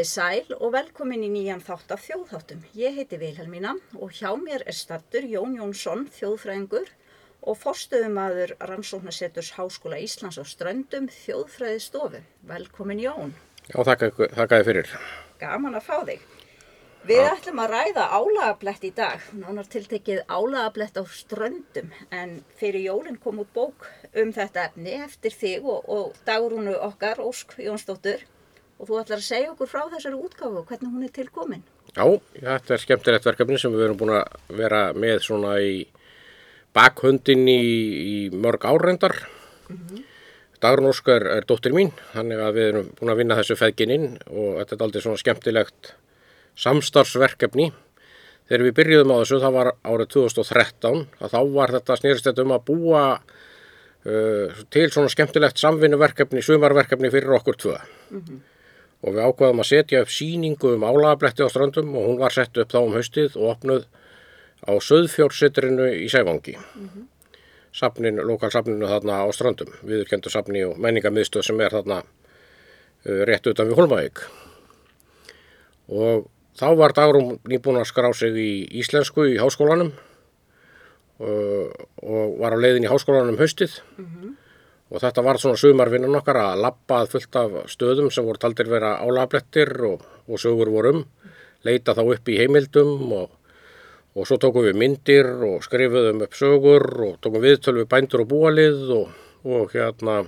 Komiði sæl og velkomin í nýjan þátt af þjóðháttum. Ég heiti Vilhelmína og hjá mér er stattur Jón Jónsson, þjóðfræðingur og forstöðumadur Rannsóknarseturs Háskóla Íslands á Ströndum, þjóðfræðistofu. Velkomin Jón. Já, þakka þið fyrir. Gaman að fá þig. Við ætlum að ræða álagablett í dag, nánar tiltekið álagablett á ströndum, en fyrir jólinn kom út bók um þetta efni eftir þig og, og dagurúnu okkar, Ósk Jónsdóttur, og þú ætlar að segja okkur frá þessari útgáfu og hvernig hún er tilkomin. Já, þetta er skemmtilegt verkefni sem við erum búin að vera með svona í bakhundin í, í mörg árendar. Mm -hmm. Dagrún Ósk er, er dóttir mín, þannig að við erum búin að vinna þessu feðgininn og þetta er aldrei svona skemmtilegt samstarfsverkefni. Þegar við byrjuðum á þessu, það var árið 2013, að þá var þetta snýrist þetta um að búa uh, til svona skemmtilegt samvinnuverkefni, sumarverkefni fyrir okkur tvö. Mm -hmm. Og við ákvaðum að setja upp síningu um álagabletti á strandum og hún var sett upp þá um haustið og opnuð á Söðfjórnsittrinu í Sæfangi. Mm -hmm. Safnin, lokalsafninu þarna á strandum, viðurkendu safni og menningarmiðstöð sem er þarna uh, rétt utan við Holmavík. Og Þá var Dagrún nýbúin að skrá sig í íslensku í háskólanum og, og var á leiðin í háskólanum haustið mm -hmm. Og þetta var svona sumarvinnan okkar að lappað fullt af stöðum sem voru taldir vera álablettir og, og sögur vorum, leita þá upp í heimildum og, og svo tókum við myndir og skrifuðum upp sögur og tókum viðtölu við bændur og búalið og hérna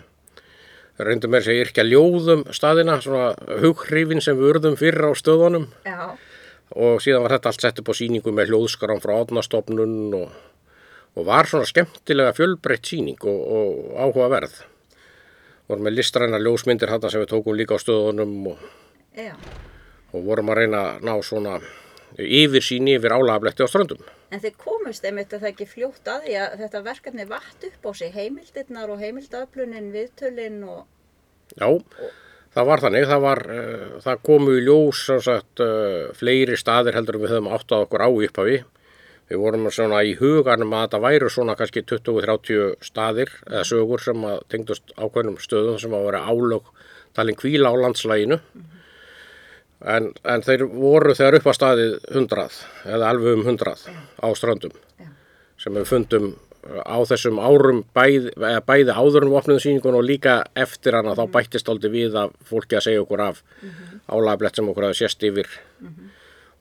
reyndum þess að yrkja ljóðum staðina, svona hughrifin sem við urðum fyrir á stöðunum Já. og síðan var þetta allt sett upp á síningu með hljóðskaran frá átnastofnun og, og var svona skemmtilega fjölbreytt síning og, og áhugaverð. Vorum með listræna ljósmyndir þarna sem við tókum líka á stöðunum og, og vorum að reyna að ná svona yfir síni yfir álagabletti á strandum En þið komust einmitt að það ekki fljótt að því að þetta verkefni vatt upp á sig heimildirnar og heimildaflunin, viðtölin og... Já, það var þannig, það, var, uh, það komu í ljós sagt, uh, fleiri staðir heldur en við höfum átt að okkur á upphafi. Við vorum svona í hugarnum að þetta væru svona kannski 20-30 staðir eða sögur sem að tengdust ákveðnum stöðum sem að vera álög talin kvíla á landslæginu. En, en þeir voru þegar upp á staðið hundrað eða alveg um hundrað á strandum sem við fundum á þessum árum bæði, bæði áður um opniðsýningun og líka eftir hana þá bættist aldrei við að fólki að segja okkur af -hmm. álaglegt sem okkur hafi sérst yfir -hmm.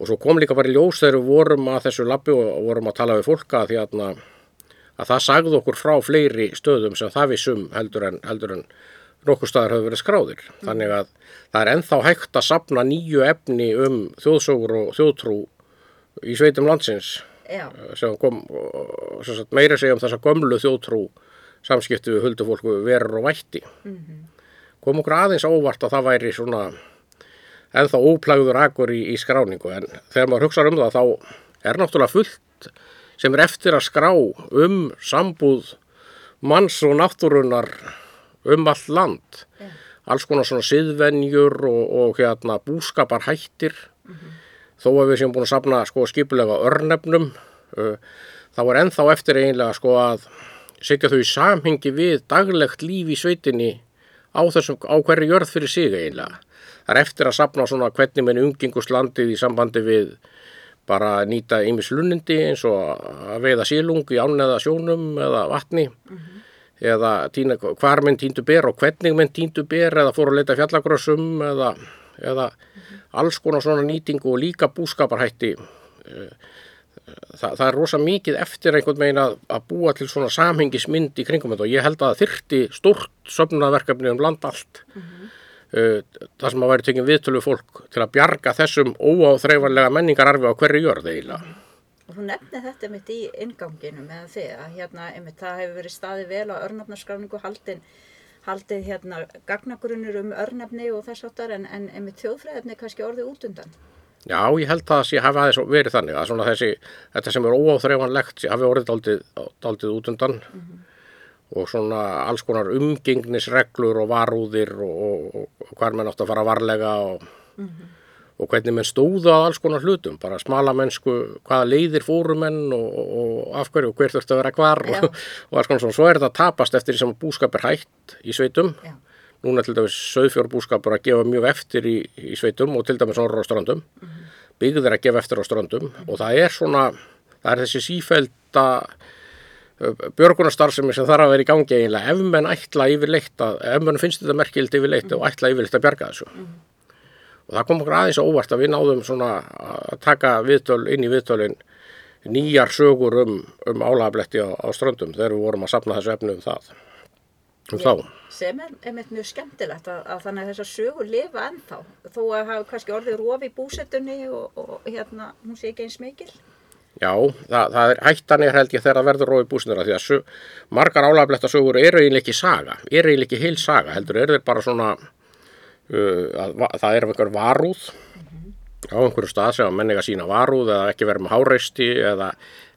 Og svo kom líka bara í ljós þegar við vorum að þessu labbi og vorum að tala við fólka því að, að það sagði okkur frá fleiri stöðum sem það við sum heldur en, heldur en nokkur staðar hafa verið skráðir. Mm. Þannig að það er enþá hægt að sapna nýju efni um þjóðsókur og þjóðtrú í sveitum landsins Já. Eh, sem kom sem meira segja um þessa gömlu þjóðtrú samskiptu við huldufólku verur og vætti. Mm -hmm. Kom okkur aðeins óvart að það væri svona enþá óplæður akkur í, í skráningu en þegar maður hugsaður um það þá er náttúrulega fullt sem er eftir að skrá um sambúð manns og náttúrunar um allt land yeah. alls konar svona siðvenjur og, og hérna búskapar hættir mm -hmm. þó að við séum búin að sapna sko skipulega örnefnum uh, þá er ennþá eftir eiginlega sko að setja þau í samhengi við daglegt líf í sveitinni á þessum, á hverju jörð fyrir sig eiginlega. Það er eftir að sapna svona hvernig menn umgenguslandið í sambandi við bara nýta ymis lunnindi eins og að veiða sílung í ánneða sjónum eða vatni. Mm -hmm eða týna, hvar menn týndu ber og hvernig menn týndu ber eða fóru að leita fjallagrössum eða, eða mm -hmm. alls konar svona nýtingu og líka búskaparhætti eh, Þa, það er rosa mikið eftir einhvern veginn að, að búa til svona samhengismynd í kringum þetta og ég held að það þyrti stort sömnaverkefni um land allt mm -hmm. uh, það sem að væri tekinn viðtölu fólk til að bjarga þessum óáþreifanlega menningararfi á hverju jörð eiginlega og þú nefnir þetta mitt í inganginu með þið að hérna, einmitt, það hefur verið staði vel á örnafnarskráningu haldin, haldið hérna gagnagrunnur um örnafni og þess áttar en, en einmitt þjóðfræðefni kannski orðið út undan. Já, ég held að það hafi aðeins verið þannig að svona þessi, þetta sem er óáþreifanlegt hafi orðið daldið, daldið út undan. Mm -hmm. og svona alls konar umgengnisreglur og varúðir og, og, og hvar mann átt að fara varlega og mm -hmm og hvernig menn stóða að alls konar hlutum, bara smala mennsku, hvaða leiðir fórumenn og, og af hverju og hver þurfti að vera hvar og, og alls konar svona, svo er þetta tapast eftir því sem búskap er hægt í sveitum, Já. núna til dæmis söðfjórbúskapur að gefa mjög eftir í, í sveitum og til dæmis orður á strandum byggðir að gefa eftir á strandum og það er svona, það er þessi sífælda björgunarstarfsemi sem þarf að vera í gangi eiginlega. Ef menn ætla yfirleitt að, ef menn finnst þetta merkild yfirleitt og ætla yfirleitt að bjarga þessu. Og það kom okkur aðeins óvart að við náðum svona að taka viðtöl inn í viðtölin nýjar sögur um, um álagabletti á, á ströndum þegar við vorum að sapna þessu efnu um það þá. sem er einmitt mjög skemmtilegt að, að þannig að þessar sögur lifa ennþá þó að hafa kannski orðið rofi í búsettunni og, og hérna hún sé ekki eins mikil Já, það, það er hættan er held ég þegar það verður róið búsnura því að sög, margar álagbletta sögur eru eiginlega ekki saga, eru eiginlega ekki heil saga, heldur eru þeir bara svona, uh, að, það er einhver varúð á einhverju stað sem að menninga sína varúð eða ekki vera með hárreisti eða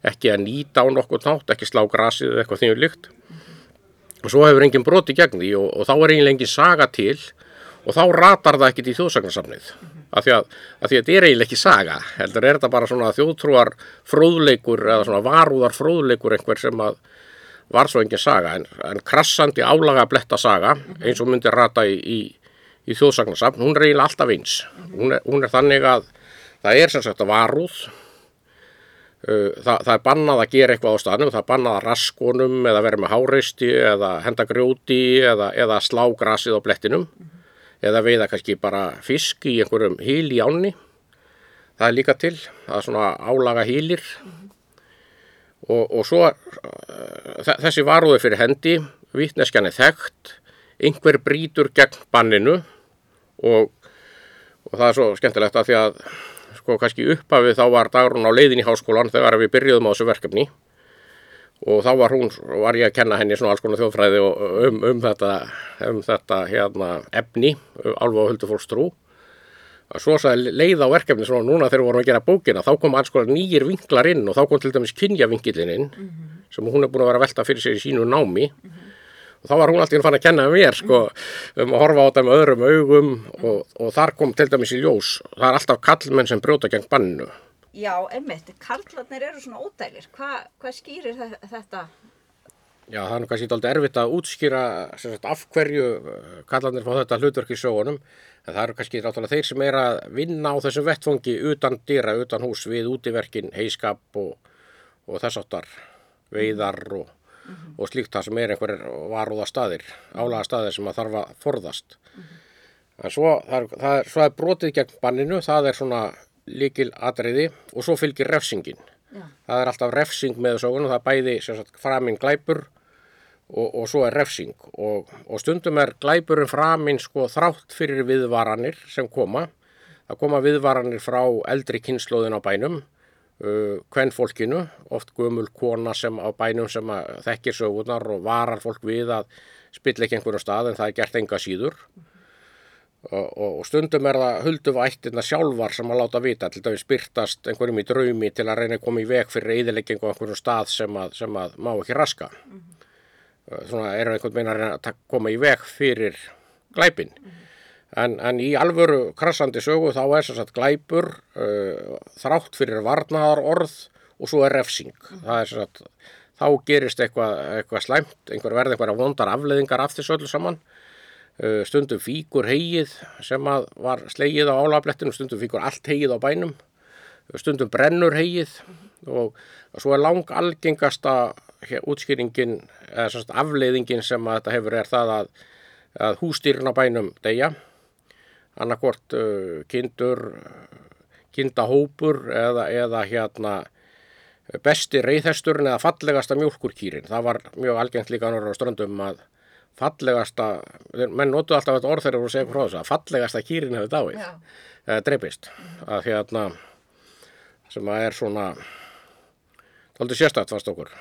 ekki að nýta á nokkuð nátt, ekki slá grasið eða eitthvað þýnum líkt. Og svo hefur enginn broti gegn því og, og þá er eiginlega engin saga til og þá ratar það ekkit í þjóðsagnarsamnið af því að, að því að þetta er eiginlega ekki saga heldur er þetta bara svona þjóðtrúar fróðleikur eða svona varúðar fróðleikur einhver sem að var svo engin saga en, en krassandi álaga bletta saga eins og myndi rata í, í, í þjóðsagnarsafn, hún er eiginlega alltaf eins. Hún er, hún er þannig að það er sem sagt varúð það, það er bannað að gera eitthvað á staðnum, það er bannað að raskonum eða vera með háreisti eða henda grjóti eða, eða slá grasið á blettinum eða veiða kannski bara fisk í einhverjum híl í ánni. Það er líka til, það er svona álaga hílir og, og svo uh, þessi varúði fyrir hendi, vitneskjan er þekkt, einhver brýtur gegn banninu og, og það er svo skemmtilegt að því að sko kannski upphafið þá var dagrún á leiðin í háskólan þegar við byrjuðum á þessu verkefni. Og þá var hún, var ég að kenna henni svona alls konar þjóðfræði um, um þetta, um þetta hérna efni, alveg á huldufólks trú. Og svo sagði leið á verkefni svona núna þegar við vorum að gera bókina, þá kom alls konar nýjir vinklar inn og þá kom til dæmis kynjavinkilinn inn sem hún er búin að vera að velta fyrir sér í sínu námi og þá var hún alltaf fann að kenna mér sko um að horfa á þetta með öðrum augum og, og þar kom til dæmis í ljós, það er alltaf kallmenn sem brjóta gegn banninu. Já, einmitt, karlarnir eru svona ódælir Hva, hvað skýrir þe- þetta? Já, það er nú kannski dálítið erfitt að útskýra sagt, af hverju uh, kallarnir fá þetta hlutverk í sjóunum en það eru kannski náttúrulega þeir sem er að vinna á þessum vettfangi utan dýra, utan hús við útiverkin, heiskap og, og þess áttar veiðar og, og slíkt það sem er einhverjir varúða staðir, álaga staðir sem að þarf að forðast. En svo, það það svo er brotið gegn banninu, það er svona líkil atriði og svo fylgir refsingin. Já. Það er alltaf refsing með sögunum, það er bæði sagt, framinn glæpur og, og svo er refsing og, og stundum er glæpurinn framinn sko þrátt fyrir viðvaranir sem koma. Það koma viðvaranir frá eldri kynnslóðin á bænum, uh, kvenfólkinu, oft gömul kona sem á bænum sem að þekkir sögunar og varar fólk við að spilla ekki einhverjum stað en það er gert enga síður. Og, og stundum er það hulduvættirna sjálfar sem að láta vita, til dæmis byrtast einhverjum í draumi til að reyna að koma í veg fyrir eðileggingu á einhverjum stað sem að, sem að má ekki raska. Svona eru einhvern veginn að reyna að koma í veg fyrir glæpin. En, en í alvöru krassandi sögu þá er sem sagt glæpur uh, þrátt fyrir varnaðar orð og svo er refsing. Það er sem sagt, þá gerist eitthvað, eitthvað slæmt, einhver verði einhverja vondar afleðingar af þessu öllu saman. Uh, stundum fíkur hegið sem að var slegið á álaflettinu, stundum fíkur allt hegið á bænum, stundum brennur hegið og svo er lang algengasta útskýringin, eða afleiðingin sem að þetta hefur er það að, að hústýrna bænum deyja, annarkvort uh, kindur, kindahópur eða, eða hérna besti reyðhesturinn eða fallegasta mjólkurkýrin. Það var mjög algengt líka á ströndum að fallegasta, menn notu alltaf þetta orð þegar þú segir frá þessu, að fallegasta kýrin hefur dáið, eða dreipist, að hérna, sem að er svona, þáttu sérstætt fannst okkur,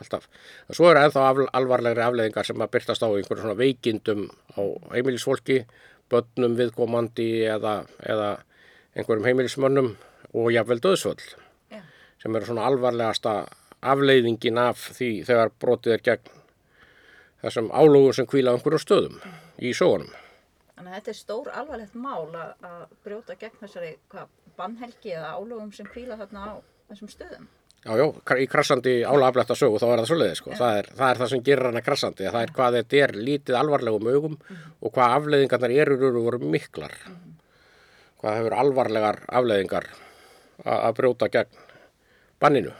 alltaf. En svo eru ennþá alvarlegri afleðingar sem að byrtast á einhverjum svona veikindum á heimilisfólki, börnum viðkomandi eða, eða einhverjum heimilismönnum og jafnvel döðsvöld Já. sem eru svona alvarlegasta afleiðingin af því þegar brotið er gegn þessum álógum sem kvíla á einhverjum stöðum í sógunum. Þannig að þetta er stór alvarlegt mál að, að brjóta gegn þessari hvað, bannhelgi eða álögum sem kvíla þarna á þessum stöðum. Já, já, í krassandi álafletta sögu þá er það svoleiði sko. Það, er, það er það sem gerir hana krassandi. Það er hvað þetta er lítið alvarlegum augum og hvað afleiðingarnar eru eru voru miklar. Hvað hefur alvarlegar afleiðingar að brjóta gegn banninu.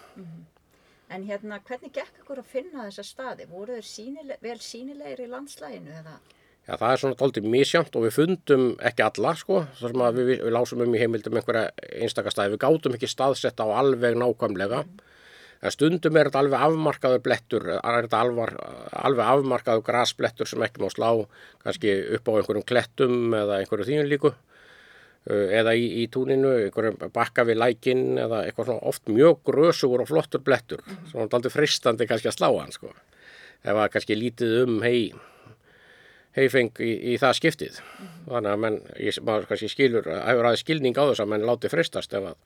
En hérna, hvernig gekk ykkur að finna þessa staði? Voru þeir sýnileg, vel sínilegir í landslæginu eða? Já, það er svona dálítið misjamt og við fundum ekki alla sko. Það sem við, við lásum um í heimildum einhverja einstakastæði. Við gátum ekki staðsett á alveg nákvæmlega. En stundum er þetta alveg afmarkaður blettur, er þetta alvar, alveg afmarkaður grasblettur sem ekki má slá kannski upp á einhverjum klettum eða einhverju þínu líku uh, eða í, í túninu, einhverjum bakka við lækin eða eitthvað svona oft mjög grösugur og flottur blettur er aldrei fristandi kannski að slá hann sko. Ef að kannski lítið um hei, heifeng í, í það skiptið. Þannig að menn, ég, maður kannski skilur, hefur aðeins skilning á þess að menn láti fristast ef að,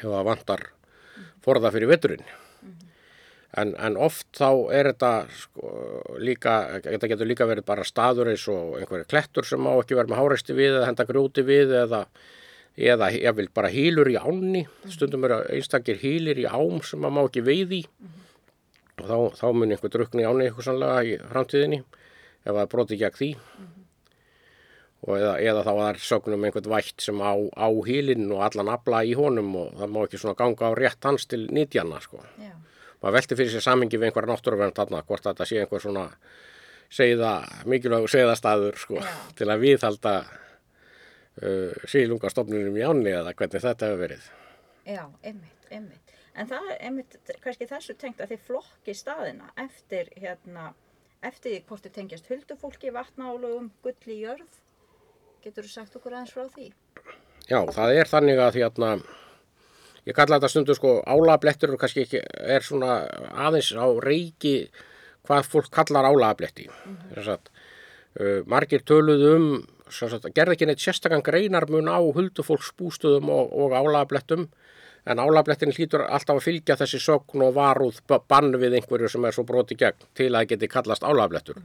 ef að vantar forða fyrir veturinn. En, en oft þá er þetta sko, líka, þetta getur líka verið bara staður eins og einhverju klettur sem má ekki vera með háreisti við eða henda grjóti við eða, eða ég vil bara hýlur í ánni. Stundum eru einstakir hýlir í ám sem maður má ekki veið í og þá, þá mun einhver drukni í ánni eitthvað sannlega í framtíðinni ef það er brotið gegn því og eða, eða þá er sögnum einhvern vætt sem á, á hýlinn og allan afla í honum og það má ekki svona ganga á rétt hans til nýtjana sko. Já. Maður velti fyrir sér samingi við einhverja náttúruvernd þarna, hvort þetta sé einhver svona segða, mikilvægur segðastæður sko, Já. til að viðhalda uh, sílungastofnunum í ánni eða hvernig þetta hefur verið. Já, einmitt, einmitt. En það er einmitt kannski þessu tengt að þið flokki staðina eftir hérna, eftir því hvort þið tengjast huldufólki, vatnaálögum, gull í jörð. Getur þú sagt okkur aðeins frá því? Já, það er þannig að hérna, ég kalla þetta stundu sko álablettur og kannski ekki er svona aðeins á reiki hvað fólk kallar álabletti. Mm -hmm. uh, margir töluðu um, gerði ekki neitt sérstakann greinarmun á huldufólksbústöðum og, og álablettum en álablettin hlýtur alltaf að fylgja þessi sögn og varúð ba- bann við einhverju sem er svo broti gegn til að geti kallast álablettur.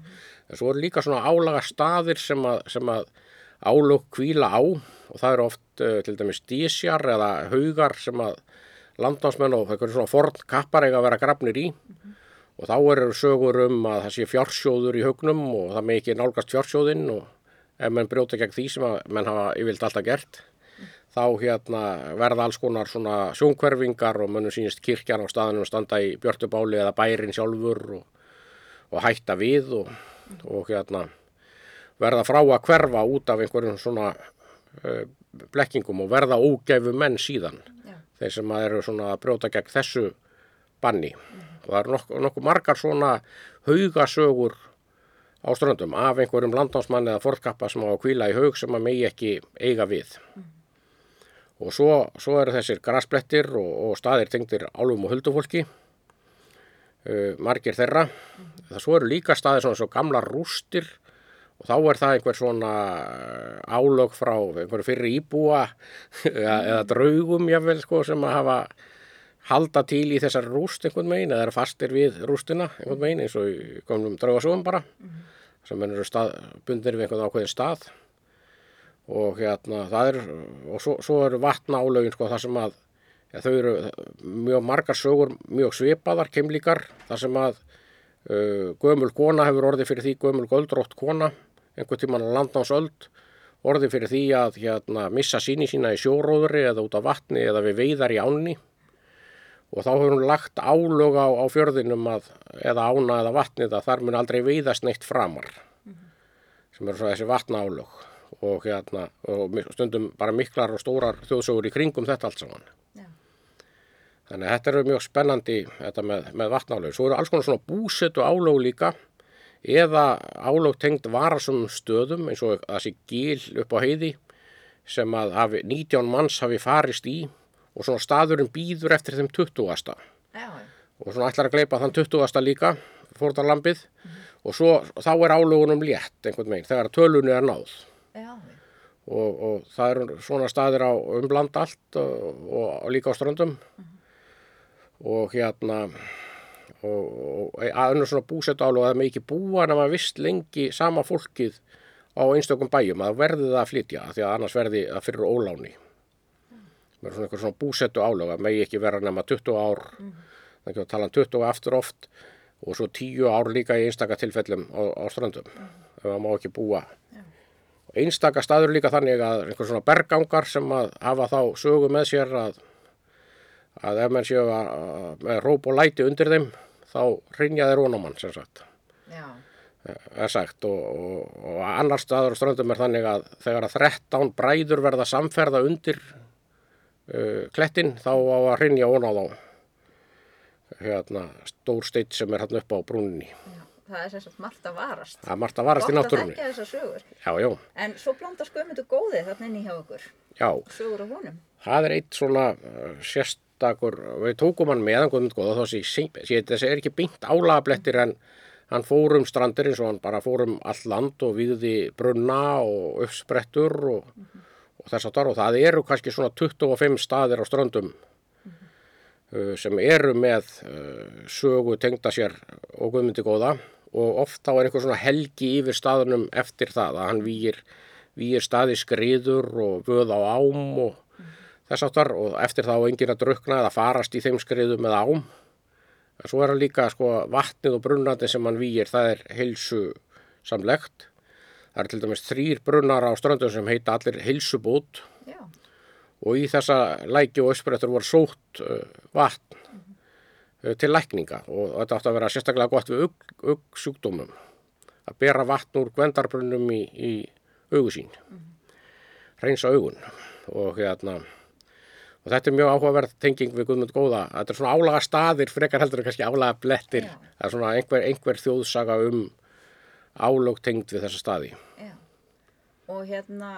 En svo eru líka svona álaga staðir sem að, sem að álög kvíla á og það eru oft uh, til dæmis dísjar eða haugar sem að landnámsmenn og einhverjum svona forn kappar eiga að vera grafnir í og þá eru sögur um að það sé fjársjóður í haugnum og það með ekki nálgast fjársjóðinn og ef menn brjóta gegn því sem að menn hafa yfirlt alltaf gert þá hérna verða alls konar svona sjónkverfingar og mönnum sínist kirkjan á staðinu standa í björtubáli eða bærin sjálfur og, og hætta við og, og hérna verða frá að hverfa út af einhverjum svona uh, blekkingum og verða ógæfu menn síðan. Já. þeir sem að eru svona að brjóta gegn þessu banni. Og það eru nokkuð nokku margar svona haugasögur á ströndum af einhverjum landnámsmann eða fortkappa sem á að kvíla í haug sem að megi ekki eiga við og svo, svo eru þessir grasblettir og, og staðir tengdir álfum og huldufólki uh, margir þeirra. Það svo eru líka staðir svona svo gamlar rústir og þá er það einhver svona uh, álög frá einhverju fyrir íbúa eða, eða draugum jáfnvel sko sem að hafa halda til í þessar rúst einhvern megin eða eru fastir við rústina einhvern megin eins og komum draugasögum bara sem eru stað, bundir við einhvern ákveðin stað og hérna það er og svo, svo eru vatna álögin sko þar sem að ja, þau eru mjög margar sögur mjög svipaðar keimlíkar þar sem að uh, gömul kona hefur orðið fyrir því gömul göldrótt kona einhvern tímann á landnánsöld orðið fyrir því að hérna, missa síni sína í sjóróðri eða út á vatni eða við veiðar í ánni. Og þá hefur hún lagt álög á, á fjörðinum að, eða ána eða vatnið að þar mun aldrei veiðast neitt framar sem eru svo þessi vatna álög og, hérna, og stundum bara miklar og stórar þjóðsögur í kringum þetta allt saman. Já. Þannig að þetta eru mjög spennandi þetta með, með vatnálög. Svo eru alls konar svona búsetu álög líka eða álög tengd varasum stöðum eins og þessi gil upp á heiði sem að hafi, 19 manns hafi farist í og svona staðurinn býður eftir þeim 20. Já, og svona ætlar að gleypa þann 20. líka fórtarlambið og svo þá er álögunum létt einhvern veginn þegar tölunni er náð já, og, og það eru svona staðir á umland allt og, og líka á ströndum. Og hérna og, og að önnur svona búsett álög að það með ekki búa nema vist lengi sama fólkið á einstökum bæjum að verði það að flytja því að annars verði það fyrir óláni. Sem er svona einhver svona búsettu álöga, megi ekki vera nema 20 ár, er ekki að tala um 20 aftur oft og svo 10 ár líka í einstaka tilfellum á, á ströndum, ef það má ekki búa. Og einstaka staður líka þannig að einhver svona bergangar sem að hafa þá sögu með sér að, að ef menn séu að, að með róp og læti undir þeim, þá rinja þeir onamann sem sagt. Já, er sagt. Og, og, og annar staður á ströndum er þannig að þegar að 13 bræður verða samferða undir uh, klettin þá á að hrinja ón á hérna stór steitt sem er hann upp á brúninni. Það er sem sagt margt að varast. það er margt að varast í Gott að náttúrunni þekkja þessar sögur. já, já, En svo blandast Guðmundur góði þarna inn í hjá okkur. já, Sögur af honum. það er eitt svona uh, sérstakur, við tókum hann með hann góðum góða þá sé, þessi er ekki beint álagablettir en hann fór um strandir eins og hann bara fór um all land og viðði brunna og uppsprettur og, og þess að þar og það eru kannski svona 25 staðir á ströndum uh, sem eru með uh, sögu tengda sér og guðmyndi góða og oft þá er einhver svona helgi yfir staðunum eftir það að hann výir, výir staði skriður og vöð á ám og þess aftar og eftir það á enginn að drukna eða farast í þeim skriðum eða ám. En svo er hann líka sko vatnið og brunnandi sem hann výir, það er heilsu samlegt. Það er til dæmis þrýr brunnar á ströndum sem heita allir heilsubót Já, og í þessa læki og ösprettur voru sótt uh, vatn til lækninga og þetta átti að vera sérstaklega gott við ugg, ugg sjúkdómum að bera vatn úr gvendarbrunnum í, í augusín reynsa augun og hérna og þetta er mjög áhugaverð tenging við Guðmund Góða þetta er svona álaga staðir frekar heldur en kannski álaga blettir Já. það er svona einhver, einhver þjóðsaga um álög tengd við þessa staði já. Og hérna,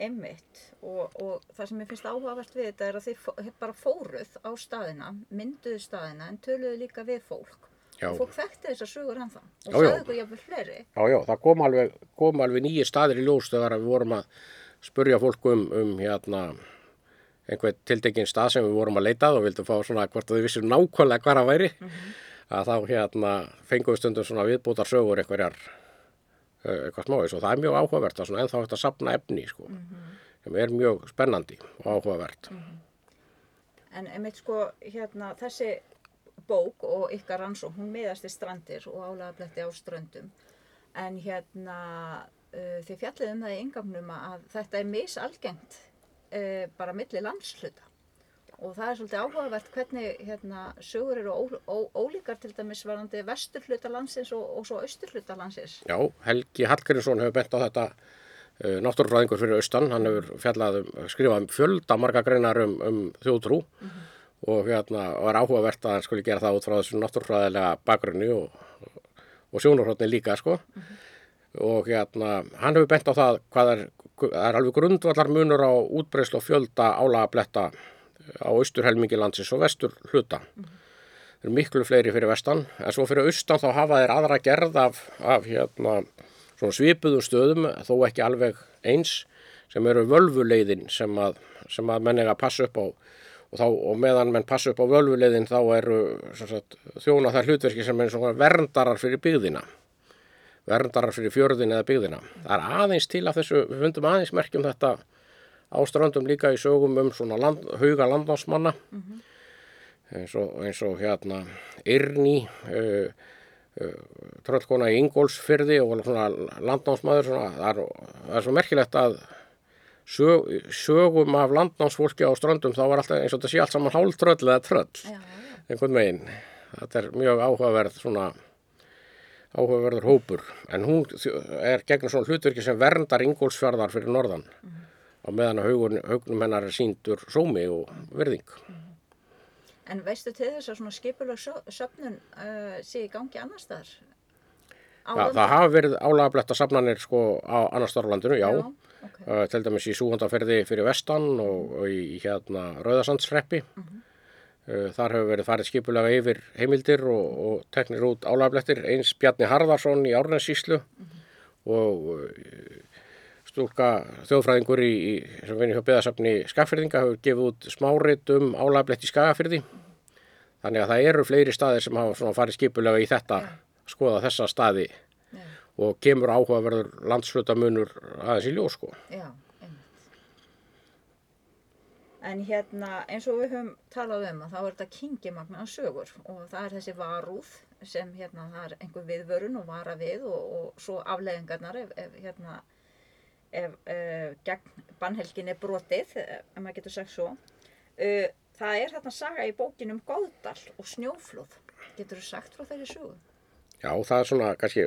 einmitt, og, og það sem ég finnst áhugavert við þetta er að þið bara fóruð á staðina, mynduðu staðina en töluðu líka við fólk. Já. Og fólk þekkti þessar sögur ennþá. Og Já, já. sagði ykkur jafnvel fleiri. Já, já, það kom alveg, kom alveg nýju staðir í ljós þegar við vorum að spurja fólk um, um hérna, einhver tildekinn stað sem við vorum að leita að og vildum fá svona hvort að þau vissu nákvæmlega hvar að væri að þá hérna fengum við stundum svona viðbútar sögur einhverjar eitthvað smáis og það er mjög áhugavert að svona ennþá að sapna efni sko sem er mjög spennandi og áhugavert En einmitt sko, hérna, þessi bók og ykkar rannsók, hún miðast í strandir og álagabletti á ströndum. En hérna, uh, þið fjallið um það í yngamnum að þetta er misalgengt uh, bara milli landsluta. Og það er svolítið áhugavert hvernig hérna, sögur eru ó, ó, ólíkar til dæmis varandi vesturhluta landsins og, og svo austurhluta landsins. Já, Helgi Hallgrímsson hefur bent á þetta uh, náttúrfræðingur fyrir austan, hann hefur fjallað um, skrifað um fjölda marga greinar um, um þjóðtrú. Og hérna var áhugavert að hann skulle gera það út frá þessu náttúrfræðilega bakgrunni og, og sjónarhóttni líka sko. Og hérna hann hefur bent á það hvað er, er alveg grundvallar munur á útbreyslu og fjölda álagabletta á austurhelmingi landsins og vestur hluta. Það eru miklu fleiri fyrir vestan, en svo fyrir austan þá hafa þeir aðra gerð af, af hérna, svipuðum stöðum, þó ekki alveg eins, sem eru völvuleiðin sem að, sem að menn eiga að passa upp á. Og, þá, og meðan menn passa upp á völvuleiðin þá eru sagt, þjóna þær hlutverki sem er verndarar fyrir byggðina. Verndarar fyrir fjörðin eða byggðina. Það er aðeins til af þessu, við fundum aðeins merkjum þetta á ströndum líka í sögum um svona land, hauga landnámsmanna. Eins, og, eins og hérna Yrni uh, uh, tröllkona í Ingólfsfyrði og svona landnámsmaður svona, það, er, það er svo merkilegt að sög, sögum af landnámsfólki á ströndum þá var alltaf eins og þetta sé allt saman hálftröll eða tröll Já, já. einhvern veginn. Þetta er mjög áhugaverð svona áhugaverður hópur. En hún er gegnum svona hlutverki sem verndar Ingólfsfjörðar fyrir norðan. Á meðan að haugun, haugnum hennar er síndur sómi og verðing. En veistu til þess að svona skipuleg söfnun uh, sé í gangi annar staðar? Ja, það hafa verið álagabletta safnanir sko á annars starflandinu, já. Já, ok. Uh, til dæmis í súhandaferði fyrir vestan og, og í hérna Rauðasandsreppi. uh, þar hefur verið farið skipulega yfir heimildir og, og teknir út álagablettir. Eins Bjarni Harðarsson í Árnessíslu og uh, stúlka þjóðfræðingur í, í, sem vinni hjá beðasafni Skagfyrðinga hefur gefið út smárit um álablett í Skagafyrði. Þannig að það eru fleiri staðir sem hafa farið skipulega í þetta, skoða þessa staði Já, og kemur áhugaverður landshlutamunur aðeins í ljós sko. já, einmitt. En hérna, eins og við höfum talað um að þá er þetta kingimagna sögur og það er þessi varúð sem hérna, það er einhver viðvörun og vara við og, og svo afleðingarnar ef, ef hérna, ef uh, gegn bannhelgin er brotið, eh, ef maður getur sagt svo. Uh, það er þarna saga í bókin um Góðdal og snjóflóð. Getur þú sagt frá þeirri sögu? Já, það er svona kannski,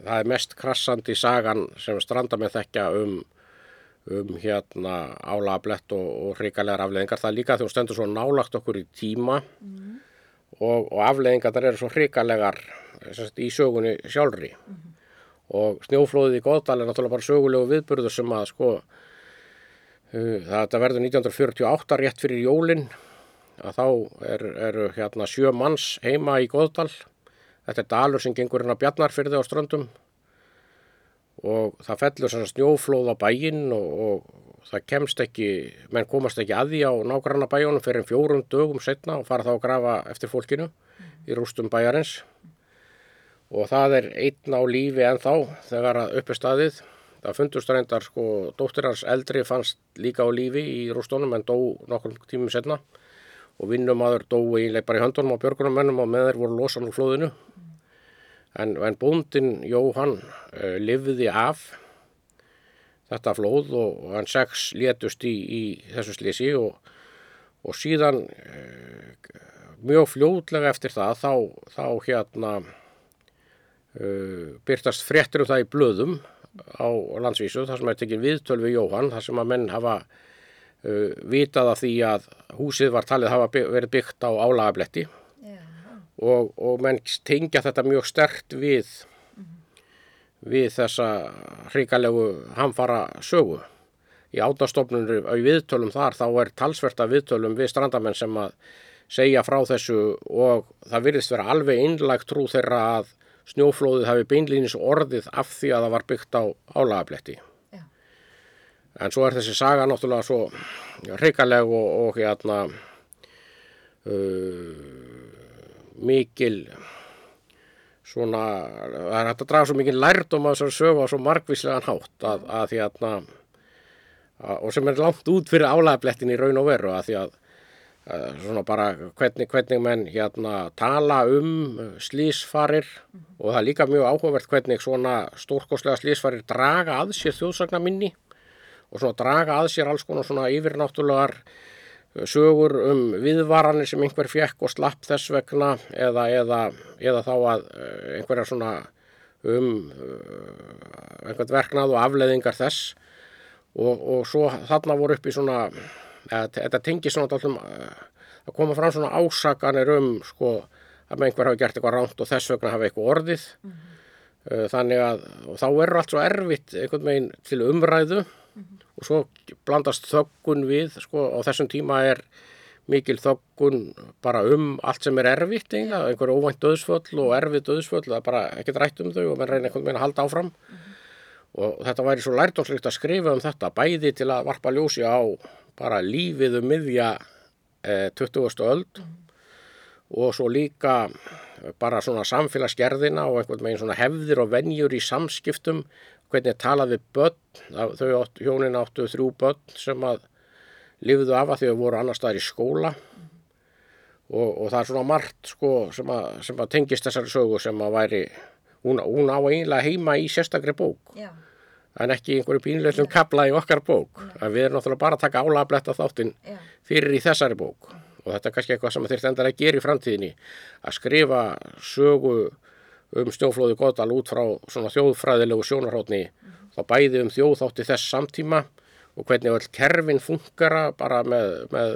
það er mest krassandi sagan sem stranda með þekkja um, um hérna álablett og, og hrikalegar afleðingar. Það er líka þegar þú stendur svo nálagt okkur í tíma og, og afleðingar þar eru svo hrikalegar í sögunni sjálfri. Og snjóflóðið í Góðdal er náttúrulega bara sögulegu viðburður sem að sko, uh, þetta verður 1948 rétt fyrir jólinn að þá eru er, hérna sjö manns heima í Góðdal. Þetta er dalur sem gengur hérna bjarnarfyrði á ströndum og það fellur svona snjóflóð á bæinn og, og það kemst ekki, menn komast ekki að því á nágranna bæjónum fyrir fjórum dögum setna og fara þá að grafa eftir fólkinu í rústum bæjarins og það er einn á lífi en þá þegar að uppi staðið. Það fundust reyndar sko dóttir hans eldri fannst líka á lífi í rústunum en dó nokkur tímum setna og vinnumadur dó eiginlega bara í höndunum á björgunumennum og með þeir voru losan úr flóðinu. En, en bóndin Jóhann uh, lifði af þetta flóð og, og hann sex létust í, í þessu slísi og, og síðan uh, mjög fljóðlega eftir það þá, þá hérna byrtast fréttir um það í blöðum á landsvísu þar sem er tekin viðtöl við Jóhann þar sem að menn hafa uh, vitað af því að húsið var talið hafa by verið byggt á álagabletti. Já. og, og menn tengja þetta mjög stert við við þessa hrikalegu hamfara sögu. Í átastofnunum í viðtölum þar þá er talsverta viðtölum við strandamenn sem að segja frá þessu og það virðist vera alveg innlagt trú þeirra að snjóflóðið hafi beinlýnis orðið af því að það var byggt á álagabletti. En svo er þessi saga náttúrulega svo hrikaleg og, og hérna uh, mikil svona, það er hægt að draga svo mikil lærdom af þessari sögu á svo margvíslegan hátt að, að hérna að, og sem er langt út fyrir álagablettin í raun og veru að því að að svona bara hvernig, hvernig menn hérna tala um slísfarir og það er líka mjög áhugavert hvernig svona stórkostlega slísfarir draga að sér þjóðsagnaminni og svona draga að sér alls konar svona yfirnáttúrulegar sögur um viðvaranir sem einhver fjekk og slapp þess vegna eða, eða, eða þá að eh, einhverja svona um einhvern verknað og afleðingar þess. Og, og svo þarna voru upp í svona þetta tengir svona allum að koma fram svona ásakanir um sko að einhver hafi gert eitthvað ránt og þess vegna hafi eitthvað orðið. Uh, þannig að þá er allt svo erfitt einhvern veginn til umræðu. Og svo blandast þöggun við sko á þessum tíma er mikil þöggun bara um allt sem er erfitt eiginlega, einhver óvænt döðsföll og erfið döðsföll, það er bara ekkert rætt um þau og menn reyna einhvern veginn að halda áfram. Og þetta væri svo lærdomslikt að skrifa um þetta bæði til að varpa ljósi á bara lífið um miðja eh, 20. öld og svo líka bara svona samfélagsgerðina og einhvern veginn svona hefðir og venjur í samskiptum hvernig talaði börn, þau átt, hjónin áttu þrjú börn sem að lifðu af að þau voru annar staðar í skóla og, og það er svona margt sko sem að, sem að tengist þessari sögu sem að væri, hún, hún á eiginlega heima í sérstakri bók Já. En ekki einhverju pínleitum kapla í okkar bók. En við erum náttúrulega bara að taka álabletta þáttinn fyrir í þessari bók. Og þetta er kannski eitthvað sem þurft endar að gera í framtíðinni. Að skrifa sögu um snjóflóði Godal út frá svona þjóðfræðilegu sjónarhóttni. Þá bæði um þjóðþátti þess samtíma og hvernig öll kerfin funkara bara með, með,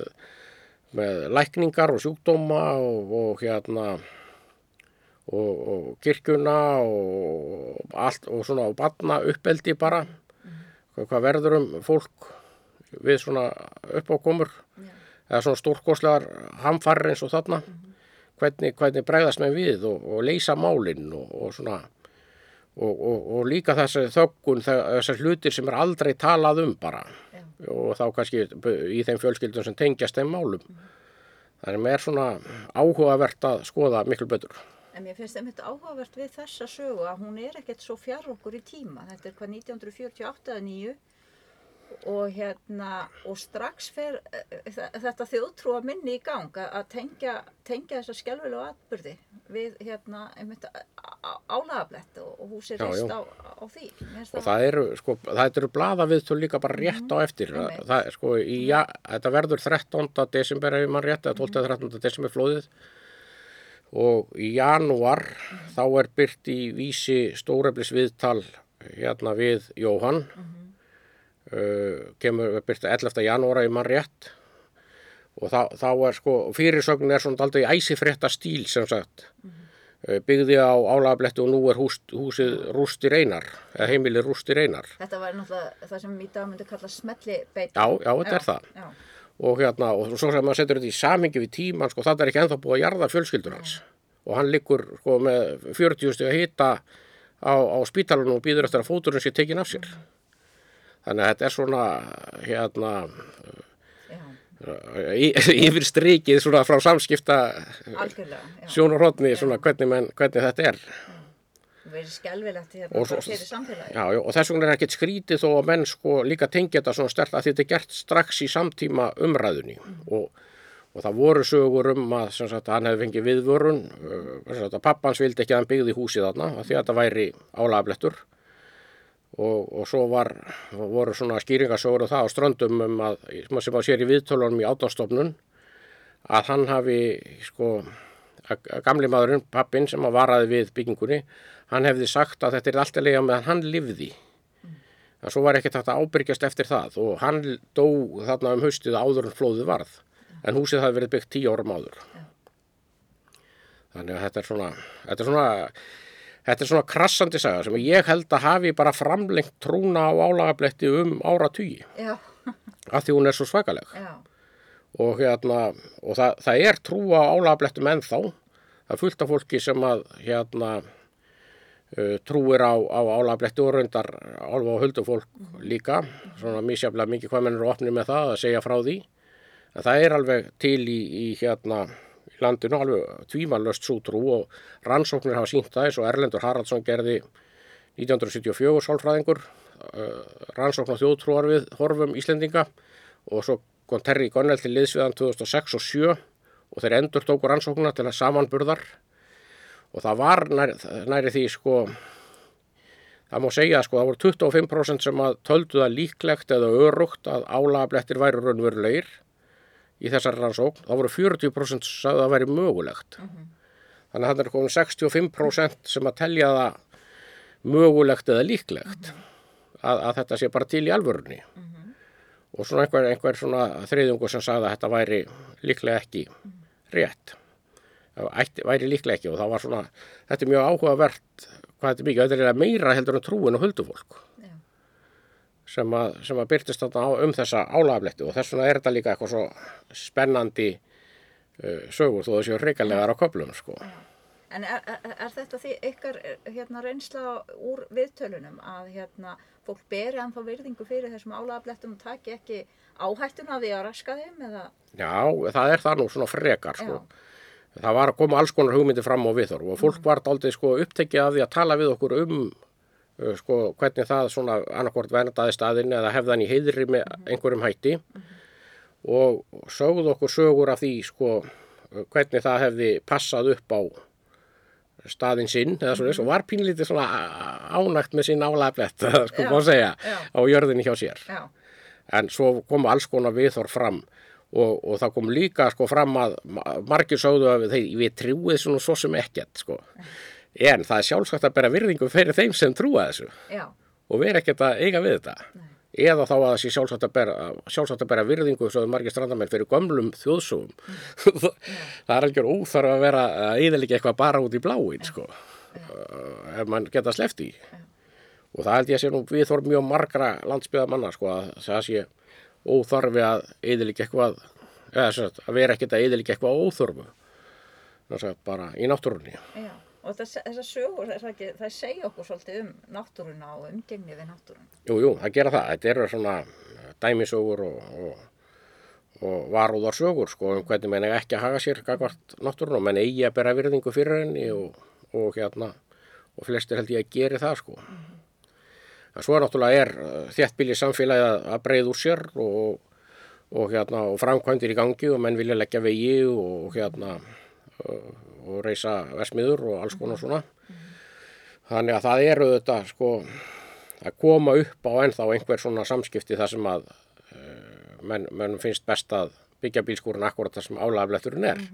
með lækningar og sjúkdóma og, og hérna og, og kirkjuna og allt og svona og batna uppeldi bara. Hvað, hvað verður um fólk við svona uppákomur? Eða svona stórkoslegar hamfarir eins og þarna? Hvernig, hvernig bregðast með við og, og leysa málinn og, og svona og, og, og líka þessi þöggun þessar hlutir sem er aldrei talað um bara. Já. og þá kannski í þeim fjölskyldum sem tengjast þeim málum. Þannig að mér er svona áhugavert að skoða miklu betur En mér finnst einmitt áhugavert við þessa sögu að hún er ekkert svo fjár okkur í tíma. Þetta er hvað 1948 eða 9 og hérna og strax fer eh, þe- þetta þjóðtrúa minni í gang að að tengja, tengja þessa skelvilegu atbyrði við hérna einmitt álagablett og, og reist já. á, á því og það eru, sko, það eru blaðaviðtöl líka bara rétt á eftir einmitt. það, er, sko, í, ja, þetta verður 13. desember ef mann rétt, eða 12. 13. desember flóðið og í janúar þá er byrt í vísi stóreflis viðtal hérna við Jóhann uh, kemur byrt 11. janúar ef mann rétt og þá, þá er sko fyrirsögnin er svona aldrei æsifrétta stíl sem sagt uh, byggði á álagabletti og nú er hús, húsið rústir einar eða heimilið rústir einar Þetta var náttúrulega það sem í dag myndi kalla smelli beita. Já, já, þetta er það. Já, og hérna, og svo sem maður setur þetta í samingi við tíman, sko, það er ekki ennþá búið að jarða fjölskyldur hans. Og hann liggur sko með 40 steg að hita á, á spítalunum og býður eftir að fóturinn sé tekin af sér. Þannig að þetta er svona hérna yfir strikið svona frá samskipta sjónarhóttni svona hvernig, menn, hvernig þetta er Verið skelvilegt hérna Og. Já, já, og þess vegna er ekkert skrítið þó að menn sko líka tengja þetta svona stert að þetta er gert strax í samtíma umræðunni. Og, og það voru sögur um að sagt, hann hefði fengið viðvörun uh, að pappans vildi ekki að hann byggði húsið þarna því að þetta væri álagablettur. Og, og svo var, voru svona skýringasögur og það á ströndum um að, sem að sér í viðtölunum í átástofnun að hann hafi sko að gamli maðurinn, pappin sem að varaði við byggingunni, hann hefði sagt að þetta er alltaf lega meðan hann lifði. En svo var ekkert hægt að ábyrgjast eftir það og hann dó þarna um haustið áður en flóðið varð. En húsið hafði verið byggt tíu árum áður. Þannig að þetta er svona þetta er svona Þetta er svona krassandi saga sem ég held að hafi bara framlengt trúna á álagabletti um áratugi. Já, af því hún er svo svakaleg. Já, og, hérna, og það, það er trú á álagablettum ennþá. Það er fullt af fólki sem að hérna trúir á, á álagabletti og reyndar álfa og huldufólk líka. Svona misjaflega mikið hvað menn eru opnið með það að segja frá því. En það er alveg til í, í hérna í landinu alveg tvímanlöst svo trú og rannsóknir hafa sínt það eins og Erlendur Haraldsson gerði 1974 sálfræðingur. Uh, rannsókn á þjóðtrúar við horfum Íslendinga. Og svo kom Terry Gunnell til liðsviðan 2006 og 7 og þeir endur tóku rannsóknuna til að samanburðar og það var nær, næri því sko það má segja sko það voru 25% sem að töldu það líklegt eða örugt að álagablettir væri raunverulegir í þessari rannsókn, þá voru 40% sagði að það væri mögulegt. Þannig að það er komin 65% sem að telja það mögulegt eða líklegt að, að þetta sé bara til í alvörunni. Og svona einhver, einhver svona þriðjungur sem sagði að þetta væri líklega ekki rétt ætti, væri líklega ekki og það var svona þetta er mjög áhugavert hvað þetta er mikið, þetta er meira heldur en trúin og huldufólk já, sem að, sem að byrtist um þessa álagabletti og þess vegna er þetta líka eitthvað svo spennandi uh, sögur þó þessu reykalegar á köflum sko. En er, er, er þetta því ykkar eh, hérna, reynsla úr viðtölunum að hérna, fólk beri anþá virðingu fyrir þessum álagablettum og taki ekki áhættuna því að raska þeim eða? Já, það er það nú svona frekar sko. Já. Það var að koma alls konar hugmyndir fram á viðhorf og fólk var aldrei sko, upptekið af því að tala við okkur um uh, sko, hvernig það svona annarkvort verndaði staðinn eða hefðan í heiðri með einhverjum hætti. Og sögðu okkur sögur af því sko, hvernig það hefði passað upp á staðinn sinn eða svona og var pínlítið svona ánægt með sín álaflett sko má segja já. á jörðinni hjá sér. Já, en svo komu alls konar viðhorf fram og, og það kom líka sko fram að ma- margir sögðu að þeir, við trúið svona svo sem ekkert sko. en það er sjálfsagt að bera virðingu fyrir þeim sem trúa þessu. Já, og vera ekkert að eiga við þetta. Eða þá að það sé sjálfsagt að bera, sjálfsagt að bera virðingu svo margir strandamenn fyrir gömlum þjóðsögum. Það er algjör óþarf að vera að eðalega eitthvað bara út í bláin sko. uh, ef mann geta sleft í og það held ég að sé nú viðhorf mjög margra landsbyðamanna sko, að það sé óþarfi að eðalega eitthvað eða sagt, að vera ekkert að eðalega eitthvað óþörfu að bara í náttúrunni já. Og þess, þessar sögur, þess ekki, það segja okkur svolítið um náttúruna og umgengni við náttúruna. Jú, jú, það gera það. Þetta eru svona dæmisögur og, og, og varúðarsögur, sko, um hvernig menn ekki að haga sér gagvart náttúrun og menn eigi að bera virðingu fyrir henni og, og hérna, og flestir held ég að geri það, sko. En svo er náttúrulega er þéttbíli samfélagi að, breið úr sér og, og, hérna, og framkvæmdir í gangi og menn vilja leggja vegi og, hérna, og, og reysa versmiður og alls konar svona. Þannig að það eru þetta sko að koma upp á ennþá einhver svona samskipti þar sem að uh, menn, menn finnst best að byggja bílskúrin akkurat þar sem álagabletturinn er.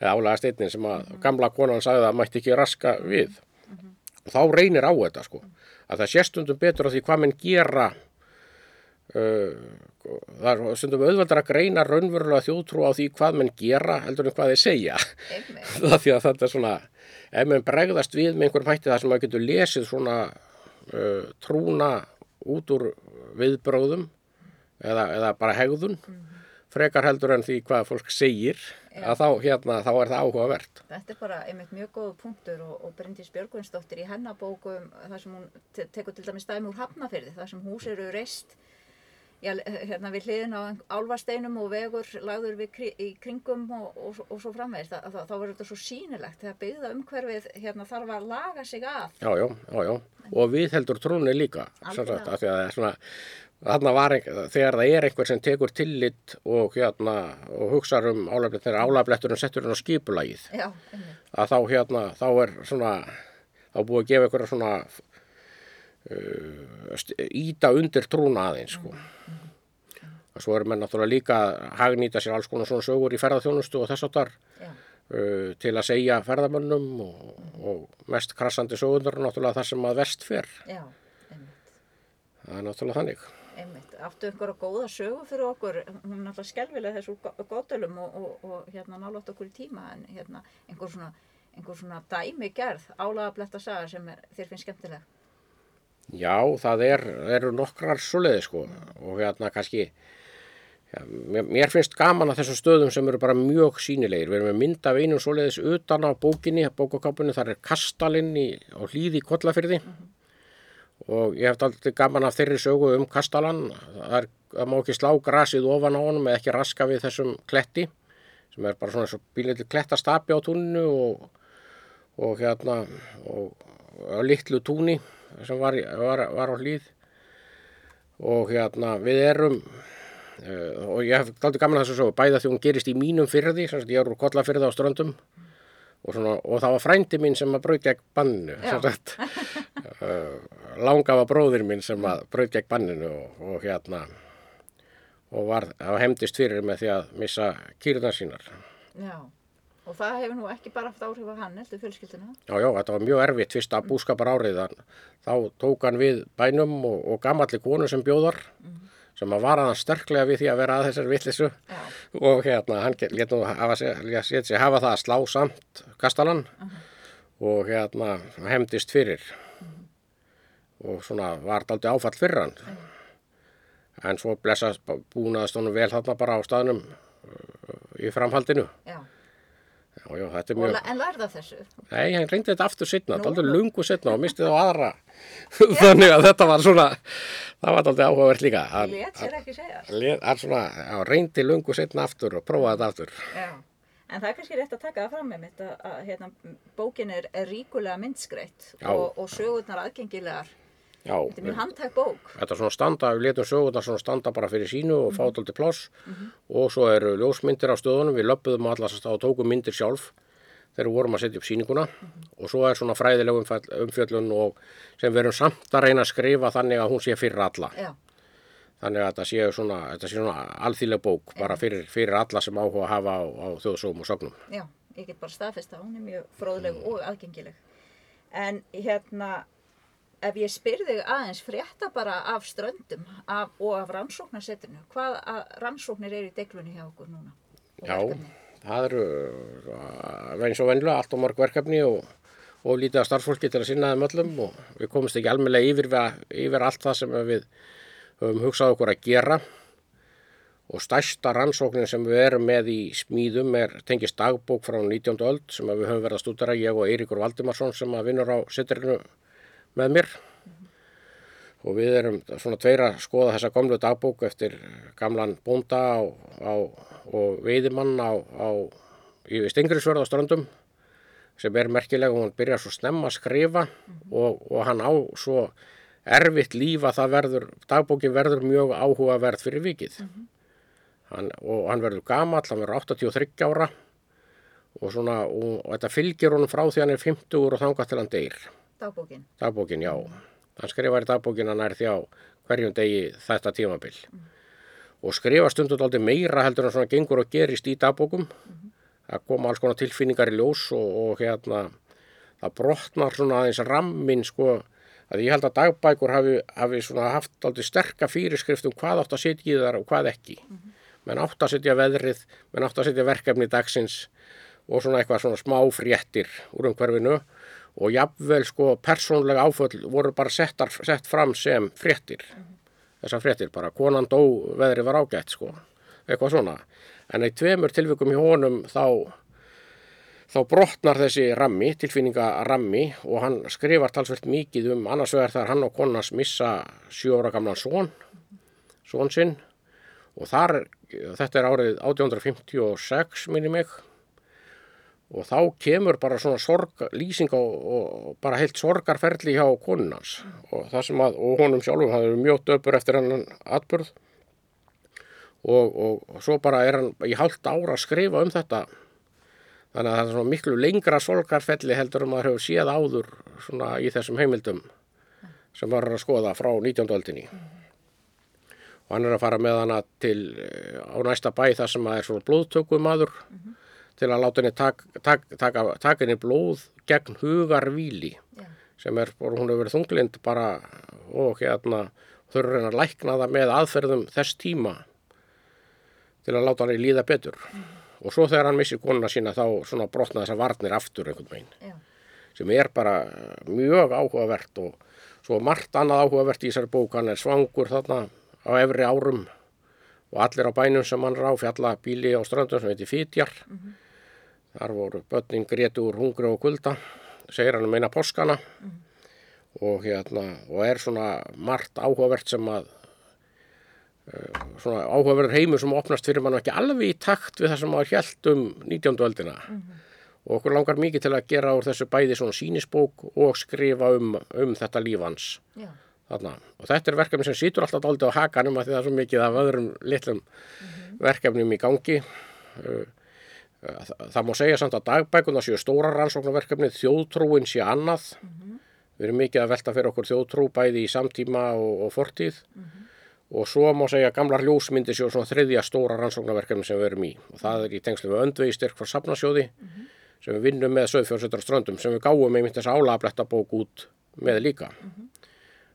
Eða álagasteitnin sem að gamla konan sagði að mætti ekki raska við. Og þá reynir á þetta sko. Að það sé stundum betur á því hvað menn gera uh, það er stundum auðveldar að greina raunverulega þjóðtrú á því hvað menn gera heldur en hvað þeir segja. Því að þetta er svona ef menn bregðast við með einhverjum hætti það sem maður getur lesið svona uh, trúna út úr viðbróðum eða, eða bara hegðun frekar heldur en því hvað fólk segir að þá, hérna, þá er það áhugavert. Þetta er bara einmitt mjög góð punktur og, og Bryndís Björgvinsdóttir í hennabókum þar sem hún te tekur til dæmis dæmi úr Hafnafyrði þar sem hús eru reist já, hérna við hliðin á álfasteinum og vegur lagður við kri í kringum og, og, og svo framvegist þá, verður þetta svo sýnilegt þegar byggða umhverfið hérna þarf að laga sig að. Já, já, já, já, og við heldur trúni líka Algjörlega. af því að það er svona var, þegar það er einhver sem tekur tillit og, hérna, og hugsa um álaflett, þegar álafletturinn settur hann á skipulagið, já, að þá, hérna, þá er svona, þá búið að gefa einhverja svona uh, íta undir trúna aðeins, sko. Og svo er menn náttúrulega líka að hagnýta sér alls konar svona sögur í ferðarþjónustu og þess áttar já, uh, til að segja ferðamönnum og, og mest krassandi sögundar er náttúrulega það sem að verst fer. já. Það er náttúrulega þannig. Einmitt, áttu einhverja góða sögu fyrir okkur, hún er alltaf skelvilega þessu góðdölum og, og, og hérna nálátt okkur í tíma en hérna einhver svona, einhver svona dæmi gerð, álagabletta saga sem er, þér finnst skemmtileg. Já, það er, eru nokkrar svoleiði sko og hérna kannski já, mér, mér finnst gaman að þessum stöðum sem eru bara mjög sínilegir. Við erum með mynd af einum svoleiðis utan á bókinni, bókakápunni, þar er kastalinn í, á hlýði í Kollafyrði og ég hef aldrei gaman af þeirri sögu um kastalan. Það, er, það má ekki slá grasið ofan á honum eða ekki raska við þessum kletti sem er bara svona eins og bílið klettastapi á túninu og, og hérna og, og litlu túni sem var, var, var á hlýð og hérna við erum uh, og ég hef aldrei gaman að þessu svo bæða því hún gerist í mínum fyrði sem ég er úr kollafyrði á ströndum og, svona, og það var frændi mín sem að braut gegn banninu Já. sem sagt uh, langafa bróðir mín sem að braut gegn banninu og, og hérna og var, það hemdist fyrir með því að missa kýrðar sínar. Já, og það hefur nú ekki bara haft áhrif á hann, heldur fjölskylduna. Já, já, þetta var mjög erfitt fyrsta búskapar árið. Þá tók hann við bænum og, og gamalli konu sem bjóðar sem að var hann sterklega við því að vera að þessar vittlisu og hérna hann let nú hafa það að slá samt kastalan og hérna hemdist fyrir og svona var daldi áfall fyrir hann en svo blessast búnaðast honum vel þarna bara á staðnum uh, í framhaldinu já. já, já, þetta mjög en lærða þessu. Nei, hann reyndi þetta aftur setna, Nú, aldrei nú. lungu setna og misti það á aðra. Þannig að þetta var svona, það var aldrei áhugavert líka. Hann, Lét sér ekki segja. hann, hann svona, reyndi lungu setna aftur og prófaði þetta aftur. Já, en það er kannski rétt að taka það fram með mitt að, að hérna, bókin er, er ríkulega myndskreitt og, og sögurnar aðgengilegar. Já, Þetta er mjög handtæk bók. þetta er svona standa, við letum sögurnar svona standa bara fyrir sínu og fá þetta pláss og svo eru ljósmyndir á stöðunum, við löppuðum allast og tókum myndir sjálf þegar við vorum að setja upp sýninguna og svo er svona fræðileg umfjöllun og sem við erum samt að reyna að skrifa þannig að hún sé fyrir alla. Já, Þannig að þetta sé svona, þetta sé svona alþýðleg bók bara fyrir, fyrir alla sem áhuga að hafa á, á þjóðsóum og sögnum. já, ég get bara staðfest að hún er mjög fróðleg og aðgengileg. En hérna, ef ég spyrði aðeins frétta bara af ströndum af, og af rannsóknarsetrinu, hvað að rannsóknir eru í deglunni hjá okkur núna? Já, það eru uh, eins og venjulega allt og mörg verkefni og, og lítið af starfsfólki til að sinna þeim öllum og við komumst ekki almennilega yfir, yfir allt það sem við höfum hugsað okkur að gera og stærsta rannsóknin sem við erum með í smíðum er tengist dagbók frá 19. öld sem við höfum verið að stúdara ég og Eiríkur Valdimarsson sem að vinnur á setrinu með mér og við erum svona tveir að skoða þessa gamlu dagbók eftir gamlan bónda á, á, og veiðimann á, á í Stengriðsverð á ströndum sem er merkilega og hann byrjar svo snemma að skrifa og, og hann á svo erfitt líf að það verður, dagbókin verður mjög áhugaverð fyrir vikið. Hann, og hann verður gamall, hann verður 83 ára og svona, og, og þetta fylgir honum frá því hann er 50 og þangað til hann deyr. Dagbókin. Dagbókin, já. Hann skrifar í dagbókin hann er því á hverjum degi þetta tímabil. Og skrifa stundum aldrei meira heldur en svona gengur og gerist í dagbókum. Það koma alls konar tilfinningar í ljós og, og hérna, það brotnar svona aðeins rammin sko, að ég held að dagbækur hafi, hafi haft aldrei sterka fyrirskrift um hvað átt að setja í þar og hvað ekki. Menn átt að setja veðrið, menn átt að setja verkefni dagsins og svona eitthvað svona smá fréttir úr umhverfinu og jafnvel sko persónlega áföll voru bara settar, sett fram sem fréttir. Þessar fréttir bara, konan dó, veðrið var ágætt sko, eitthvað svona. En í tveimur tilvikum í honum þá, þá brotnar þessi rammi, tilfinninga rammi og hann skrifar talsvert mikið um annars vegar þegar hann og konans missa sjö ára gamlan són, són sinn og þar, þetta er árið 1856 minni mig og þá kemur bara svona sorg, lýsing og, bara heilt sorgarferli hjá konunans og það sem að, og honum sjálfum hann er mjög döpur eftir hennan atbyrð og, og, og svo bara er hann í hálft ára að skrifa um þetta. Þannig að það er svona miklu lengra sorgarferli heldur um að hefur séð áður svona í þessum heimildum sem var að skoða frá 19. öldinni. Og hann er að fara með hana til eh, á næsta bæ þar sem að er svona blóðtökumadur til að láta henni taka tak, tak, tak henni blóð gegn hugarvíli Já. sem er, hún hefur verið þunglind bara og hérna þurfur henni að lækna það með aðferðum þess tíma til að láta henni líða betur og svo þegar hann missi konuna sína þá svona brotna þessar varnir aftur einhvern veginn Já. sem er bara mjög áhugavert og svo margt annað áhugavert í þessari bók hann er svangur þarna á efri árum og allir á bænum sem hann er á fjalla bíli á ströndum sem heitir Fitjar þar voru börnin grétu úr hungri og kulda segir hann um eina páskana og hérna og er svona margt áhugavert sem að eh, svona áhugaverður heimur sem opnast fyrir mann ekki alveg í takt við það sem maður hjælt um 19. öldina og okkur langar mikið til að gera úr þessu bæði svona sínisbók og skrifa um, um þetta lífans Já. þarna. Og þetta er verkefni sem situr alltaf dálítið á hakanum að því það er svo mikið af öðrum litlum verkefnum í gangi. Uh, Það, það má segja samt að dagbækuna séu stóra rannsóknarverkefni, þjóðtrúin sé annað. Við erum mikið að velta fyrir okkur þjóðtrú bæði í samtíma og, og fortíð. Og svo má segja að gamlar ljósmyndir séu svona þriðja stóra rannsóknarverkefni sem við erum í. Og það er í tengslu við öndvegi styrk frá safnasjóði sem við vinnum með söðfjörnsveitar ströndum sem við gáum einmitt þess álafletta bók út með líka.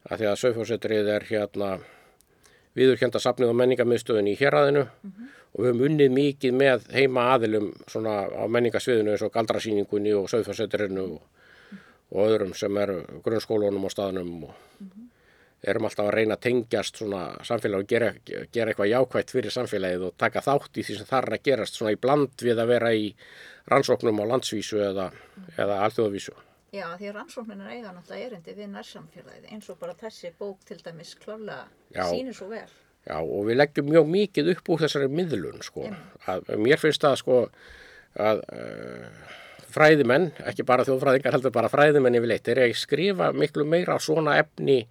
Af því að söðfjörnsveitrið er hérna viðurkenda safnið og menningarmiðstöðun í héræðinu og við höfum unnið mikið með heima aðilum svona á menningarsviðinu eins og galdrasýningunni og söðfjörnsveitrinu og, og öðrum sem eru grunnskólunum og staðnum og erum alltaf að reyna að tengjast svona samfélag og gera, gera eitthvað jákvætt fyrir samfélagið og taka þátt í því sem þar er að gerast svona í bland við að vera í rannsóknum á landsvísu eða, eða alþjóðavísu. Já, því að rannsóknir eiga náttúrulega erindi við nærsamfélagið eins og bara þessi bók til dæmis klálega Já. sýnir svo vel. Já, og við leggjum mjög mikið upp úr þessari miðlun, sko. Að, mér finnst það, sko, að uh, fræðimenn, ekki bara þjóðfræðingar, heldur bara fræðimenn yfirleitt, er að skrifa miklu meira svona efni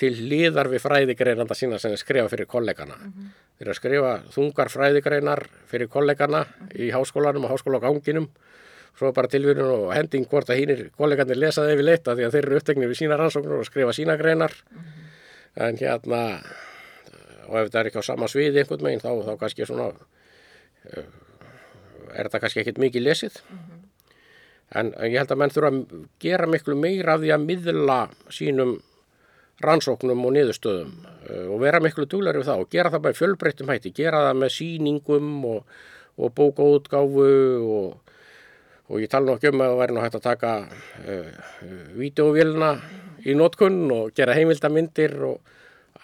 til liðar við fræðigreinanda sína sem þeir skrifa fyrir kollegana. Þeir eru að skrifa þungar fræðigreinar fyrir kollegana í háskólanum og háskólaganginum, svo bara tilvíðun og hending hvort að hínir kollegarnir lesa það yfirleitt að því að þeir eru uppteknir við sína rannsóknur og skrifa sína greinar. En hérna, og ef þetta er ekki á sama sviði einhvern veginn þá, þá kannski svona uh, er þetta kannski ekkit mikið lesið. En ég held að menn þurfa að gera miklu meira af því að miðla sínum rannsóknum og niðurstöðum uh, og vera miklu duglar við það og gera það bara fjölbreyttum hætti, gera það með sýningum og, og bókaútgáfu og, og ég tala nú ekki um að það væri nú hægt að taka uh, vídeovélina í notkun og gera heimildamindir og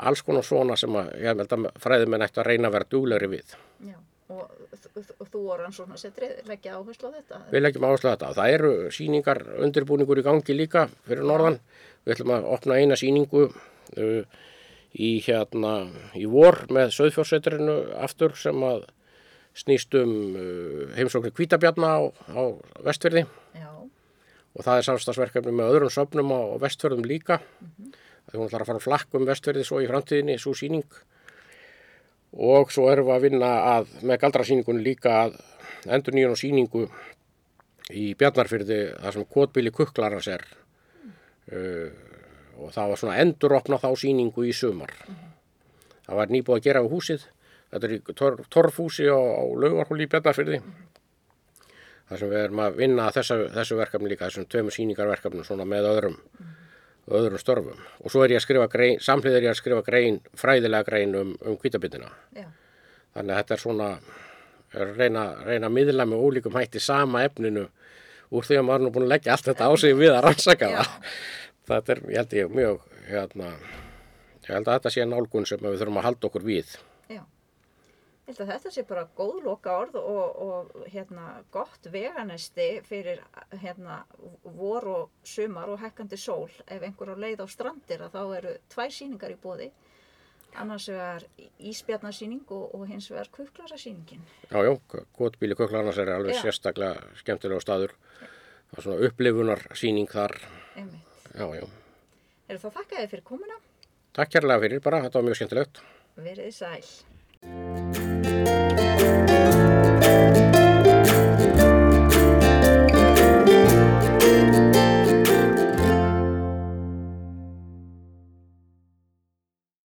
alls konar svona sem að ég held að fræðimenn ættu að reyna að vera duglegri við. Já. Og, þú og rannsóknarsetrið leggja áherslu á þetta? Við leggjum áherslu á þetta. Það eru síningar, undirbúningur í gangi líka fyrir norðan. Við ætlum að opna eina síningu uh, í hérna í vor með söðfjórsetrinu aftur sem að snýst um uh, heimsóknir kvítabjarna á, á vestfyrði Já. og það er samstagsverkefni með öðrum söfnum á vestfjörðum líka. Hún ætlar að fara á flakk um vestverði svo í framtíðinni, svo síning. Og svo erum við að vinna að, með galdrasýningunni líka að endur nýjum síningu í Bjarnarfyrði þar sem Kotbíli Kukklarans er. Uh, og það var svona enduropna þá síningu í sumar. Það var nýbúið að gera við húsið. Þetta er í tor torfhúsi á, á laugarhóli í Bjarnarfyrði. þar sem við erum að vinna þessu, þessu verkefni líka, þessum tveimur síningarverkefnum svona með öðrum, öðrum störfum. Og svo er ég að skrifa grein, samhlið er ég að skrifa grein, fræðilega grein um, um kvítabitina. Þannig að þetta er svona, er reyna, reyna að miðla með ólíkum hætti sama efninu úr því að maður er nú búin að leggja allt þetta á sig við að rannsaka það. Þetta er, ég held ég, mjög, hérna, ég held að þetta sé nálgun sem við þurfum að halda okkur við. Ég held að þetta sé bara góð loka orð og, og hérna, gott veganesti fyrir hérna, vor og sumar og hekkandi sól. Ef einhver á leið á strandir að þá eru tvær sýningar í bóði. Annars vegar íspjarnarsýning og, og hins vegar kuklarasýningin. Já, já, Kotbíli Köklarnas er alveg Já. sérstaklega skemmtilega staður. Það er svona upplifunar síning þar. Einmitt. Já, já. Eru þá þakkaði fyrir komuna? Takk kærlega fyrir bara, þetta var mjög skemmtilegt. Verið sæl. you